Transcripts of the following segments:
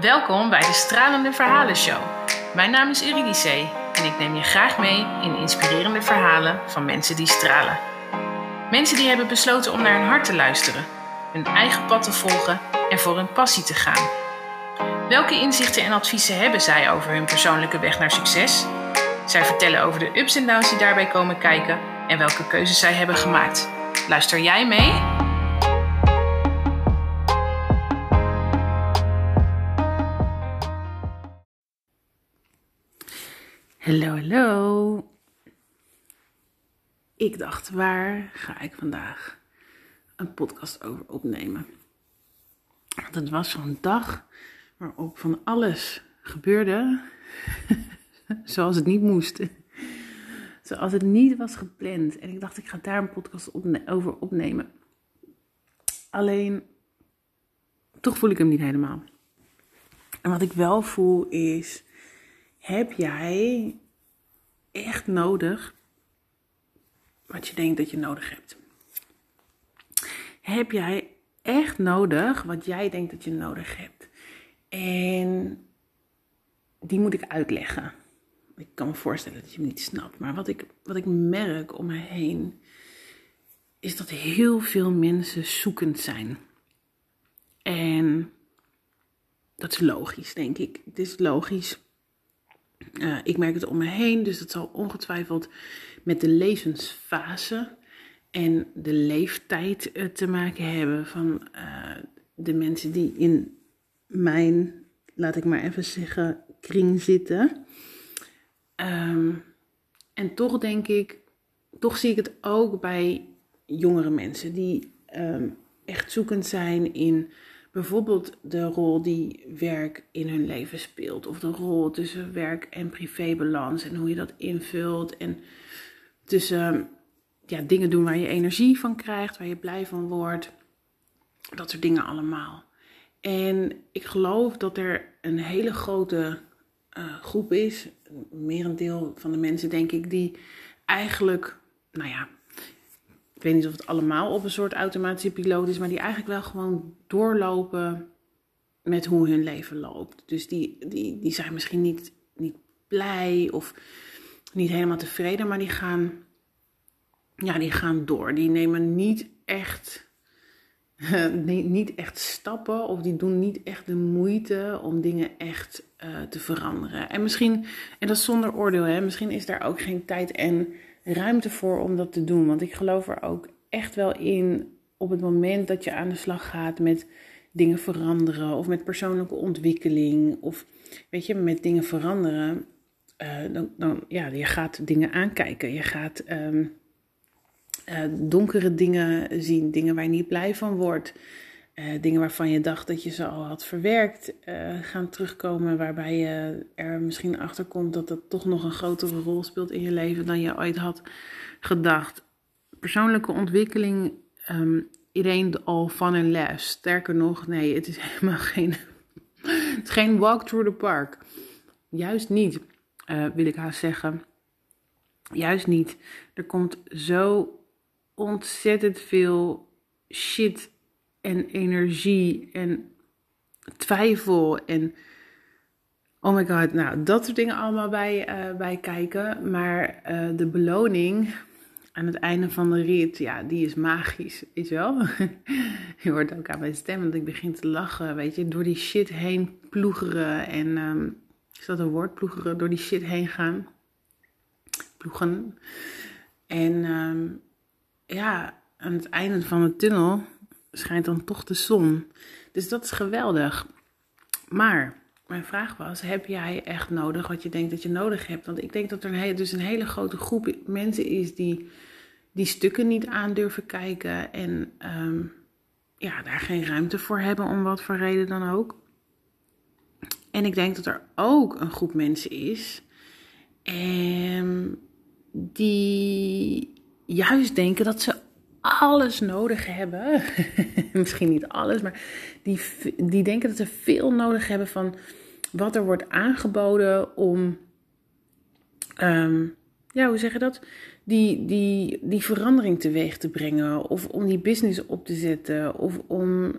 Welkom bij de Stralende Verhalen Show. Mijn naam is Eurydice en ik neem je graag mee in inspirerende verhalen van mensen die stralen. Mensen die hebben besloten om naar hun hart te luisteren, hun eigen pad te volgen en voor hun passie te gaan. Welke inzichten en adviezen hebben zij over hun persoonlijke weg naar succes? Zij vertellen over de ups en downs die daarbij komen kijken en welke keuzes zij hebben gemaakt. Luister jij mee? Hallo, hallo. Ik dacht, waar ga ik vandaag een podcast over opnemen? Want het was zo'n dag waarop van alles gebeurde zoals het niet moest. Zoals het niet was gepland. En ik dacht, ik ga daar een podcast over opnemen. Alleen, toch voel ik hem niet helemaal. En wat ik wel voel is, heb jij echt nodig wat je denkt dat je nodig hebt? Heb jij echt nodig wat jij denkt dat je nodig hebt? En die moet ik uitleggen. Ik kan me voorstellen dat je hem niet snapt. Maar wat ik, wat ik merk om me heen, is dat heel veel mensen zoekend zijn. En dat is logisch, denk ik. Het is logisch. Uh, ik merk het om me heen, dus dat zal ongetwijfeld met de levensfase en de leeftijd uh, te maken hebben van uh, de mensen die in mijn, laat ik maar even zeggen, kring zitten. Um, en toch denk ik, toch zie ik het ook bij jongere mensen die um, echt zoekend zijn in bijvoorbeeld de rol die werk in hun leven speelt. Of de rol tussen werk en privébalans en hoe je dat invult. En tussen ja, dingen doen waar je energie van krijgt, waar je blij van wordt. Dat soort dingen allemaal. En ik geloof dat er een hele grote uh, groep is, merendeel van de mensen denk ik, die eigenlijk, nou ja, ik weet niet of het allemaal op een soort automatische piloot is, maar die eigenlijk wel gewoon doorlopen met hoe hun leven loopt. Dus die, die, die zijn misschien niet, niet blij of niet helemaal tevreden, maar die gaan, ja, die gaan door. Die nemen niet echt niet echt stappen of die doen niet echt de moeite om dingen echt uh, te veranderen. En misschien, en dat zonder oordeel, hè, misschien is daar ook geen tijd en ruimte voor om dat te doen. Want ik geloof er ook echt wel in op het moment dat je aan de slag gaat met dingen veranderen of met persoonlijke ontwikkeling of weet je, met dingen veranderen. Uh, dan, dan, ja, je gaat dingen aankijken. Je gaat um, uh, donkere dingen zien, dingen waar je niet blij van wordt. Uh, dingen waarvan je dacht dat je ze al had verwerkt, uh, gaan terugkomen. Waarbij je er misschien achter komt dat dat toch nog een grotere rol speelt in je leven dan je ooit had gedacht. Persoonlijke ontwikkeling, um, iedereen al van en les. Sterker nog, nee, het is helemaal geen, het is geen walk through the park. Juist niet, uh, wil ik haast zeggen. Juist niet. Er komt zo ontzettend veel shit en energie en twijfel en oh my god, nou dat soort dingen allemaal bij, uh, bij kijken. Maar uh, de beloning aan het einde van de rit, ja, die is magisch, is wel. je hoort ook aan mijn stem dat ik begin te lachen, weet je, door die shit heen ploegeren en um, is dat een woord, ploegeren, door die shit heen gaan, ploegen. En um, ja, aan het einde van de tunnel schijnt dan toch de zon. Dus dat is geweldig. Maar mijn vraag was: heb jij echt nodig wat je denkt dat je nodig hebt? Want ik denk dat er dus een hele grote groep mensen is die die stukken niet aan durven kijken en um, ja, daar geen ruimte voor hebben, om wat voor reden dan ook. En ik denk dat er ook een groep mensen is um, die juist denken dat ze alles nodig hebben. Misschien niet alles, maar die, die denken dat ze veel nodig hebben van wat er wordt aangeboden om. Um, ja, hoe zeg je dat? Die, die, die verandering teweeg te brengen. Of om die business op te zetten. Of om uh,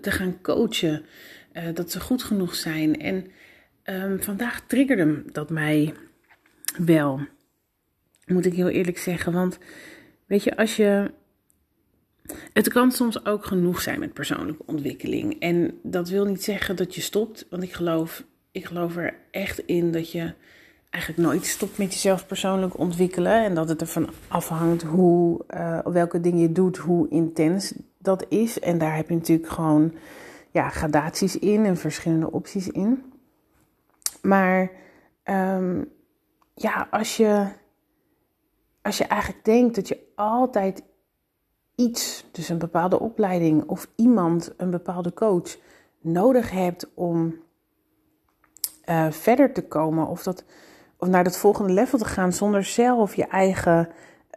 te gaan coachen. eh, dat ze goed genoeg zijn. En um, vandaag triggerde dat mij wel, moet ik heel eerlijk zeggen. Want weet je, als je. Het kan soms ook genoeg zijn met persoonlijke ontwikkeling. En dat wil niet zeggen dat je stopt, want ik geloof, ik geloof er echt in dat je eigenlijk nooit stopt met jezelf persoonlijk ontwikkelen. En dat het ervan afhangt hoe, uh, welke dingen je doet, hoe intens dat is. En daar heb je natuurlijk gewoon ja, gradaties in en verschillende opties in. Maar um, ja, als je, als je eigenlijk denkt dat je altijd iets, dus een bepaalde opleiding of iemand, een bepaalde coach, nodig hebt om uh, verder te komen of, dat, of naar dat volgende level te gaan zonder zelf je eigen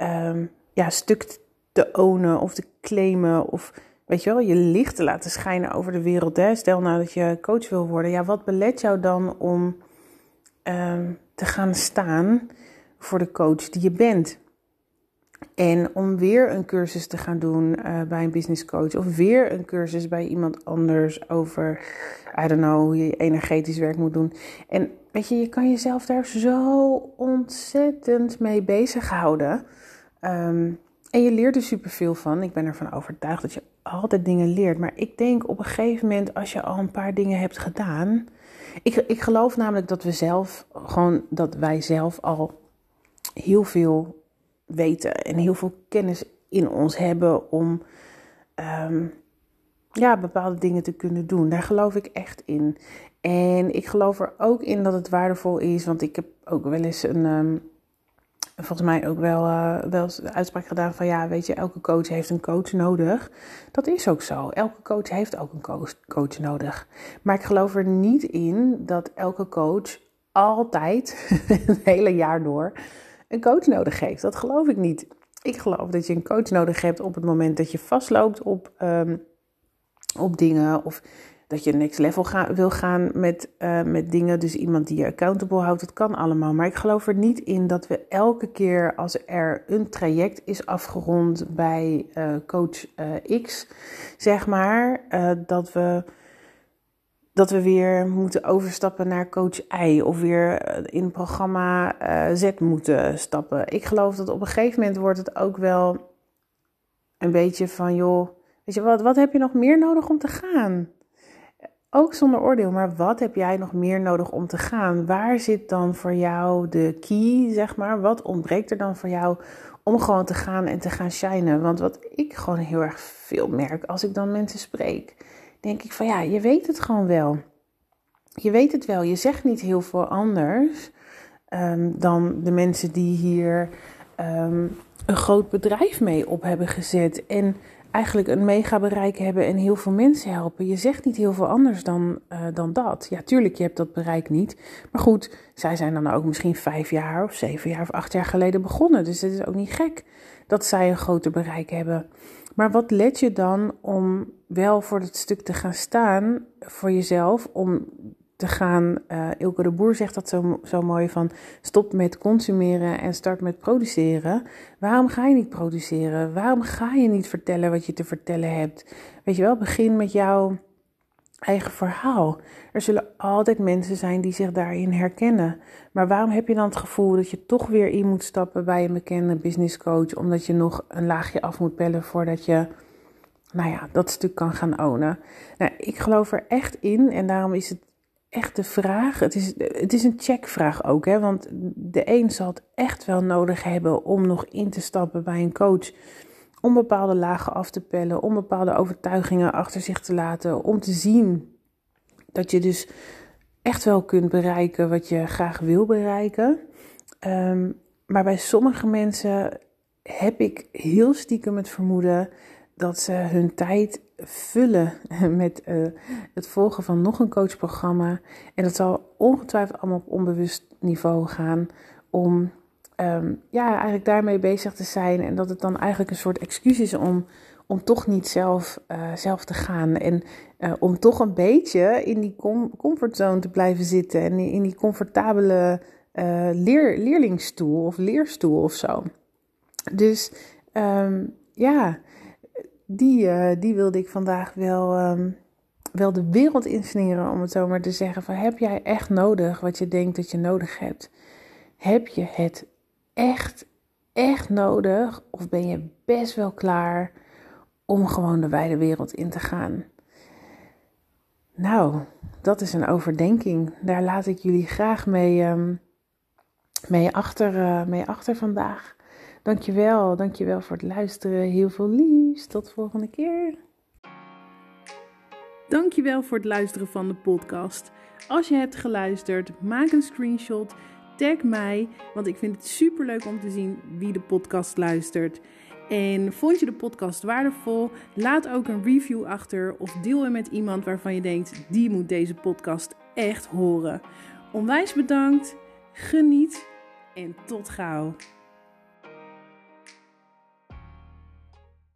um, ja, stuk te ownen of te claimen of weet je wel, je licht te laten schijnen over de wereld. Hè? Stel nou dat je coach wil worden. Ja, wat belet jou dan om um, te gaan staan voor de coach die je bent? En om weer een cursus te gaan doen uh, bij een business coach. Of weer een cursus bij iemand anders over, I don't know, hoe je energetisch werk moet doen. En weet je, je kan jezelf daar zo ontzettend mee bezighouden. Um, en je leert er superveel van. Ik ben ervan overtuigd dat je altijd dingen leert. Maar ik denk op een gegeven moment, als je al een paar dingen hebt gedaan. Ik, ik geloof namelijk dat we zelf, gewoon dat wij zelf al heel veel weten en heel veel kennis in ons hebben om um, ja, bepaalde dingen te kunnen doen. Daar geloof ik echt in. En ik geloof er ook in dat het waardevol is, want ik heb ook wel eens een. Um, volgens mij ook wel, uh, wel de uitspraak gedaan van ja, weet je, elke coach heeft een coach nodig. Dat is ook zo. Elke coach heeft ook een coach, coach nodig. Maar ik geloof er niet in dat elke coach altijd, het hele jaar door, een coach nodig heeft. Dat geloof ik niet. Ik geloof dat je een coach nodig hebt op het moment dat je vastloopt op, um, op dingen of dat je next level ga, wil gaan met, uh, met dingen. Dus iemand die je accountable houdt, dat kan allemaal. Maar ik geloof er niet in dat we elke keer als er een traject is afgerond bij uh, coach uh, X, zeg maar, dat we dat we weer moeten overstappen naar coach Y of weer in programma Z moeten stappen. Ik geloof dat op een gegeven moment wordt het ook wel een beetje van, joh, weet je wat, wat heb je nog meer nodig om te gaan? Ook zonder oordeel, maar wat heb jij nog meer nodig om te gaan? Waar zit dan voor jou de key, zeg maar? Wat ontbreekt er dan voor jou om gewoon te gaan en te gaan shinen? Want wat ik gewoon heel erg veel merk als ik dan mensen spreek, denk ik van ja, je weet het gewoon wel. Je weet het wel. Je zegt niet heel veel anders um, dan de mensen die hier um, een groot bedrijf mee op hebben gezet. En eigenlijk een mega bereik hebben en heel veel mensen helpen. Je zegt niet heel veel anders dan, uh, dan dat. Ja, tuurlijk, je hebt dat bereik niet. Maar goed, zij zijn dan ook misschien vijf jaar of zeven jaar of acht jaar geleden begonnen. Dus het is ook niet gek dat zij een groter bereik hebben. Maar wat let je dan om wel voor dat stuk te gaan staan voor jezelf, om te gaan. Uh, Ilke de Boer zegt dat zo, zo mooi van stop met consumeren en start met produceren. Waarom ga je niet produceren? Waarom ga je niet vertellen wat je te vertellen hebt? Weet je wel, begin met jouw eigen verhaal. Er zullen altijd mensen zijn die zich daarin herkennen. Maar waarom heb je dan het gevoel dat je toch weer in moet stappen bij een bekende business coach, omdat je nog een laagje af moet bellen voordat je nou ja, dat stuk kan gaan ownen. Nou, ik geloof er echt in en daarom is het echt de vraag. Het is, het is een checkvraag ook, hè? want de een zal het echt wel nodig hebben om nog in te stappen bij een coach. Om bepaalde lagen af te pellen, om bepaalde overtuigingen achter zich te laten, om te zien dat je dus echt wel kunt bereiken wat je graag wil bereiken. Um, maar bij sommige mensen heb ik heel stiekem het vermoeden dat ze hun tijd vullen met uh, het volgen van nog een coachprogramma. En dat zal ongetwijfeld allemaal op onbewust niveau gaan om um, ja, eigenlijk daarmee bezig te zijn. En dat het dan eigenlijk een soort excuus is om, om toch niet zelf, uh, zelf te gaan. En uh, om toch een beetje in die com comfortzone te blijven zitten. En in die comfortabele leer leerlingstoel of leerstoel of zo. Dus um, ja die, uh, die wilde ik vandaag wel, um, wel de wereld insneren, om het zo maar te zeggen. Van, heb jij echt nodig wat je denkt dat je nodig hebt? Heb je het echt, echt nodig? Of ben je best wel klaar om gewoon de wijde wereld in te gaan? Nou, dat is een overdenking. Daar laat ik jullie graag mee, um, mee, achter, uh, mee achter vandaag. Dankjewel, dankjewel voor het luisteren. Heel veel liefs. Tot de volgende keer. Dankjewel voor het luisteren van de podcast. Als je hebt geluisterd, maak een screenshot, tag mij, want ik vind het super leuk om te zien wie de podcast luistert. En vond je de podcast waardevol? Laat ook een review achter of deel hem met iemand waarvan je denkt die moet deze podcast echt horen. Onwijs bedankt, geniet en tot gauw.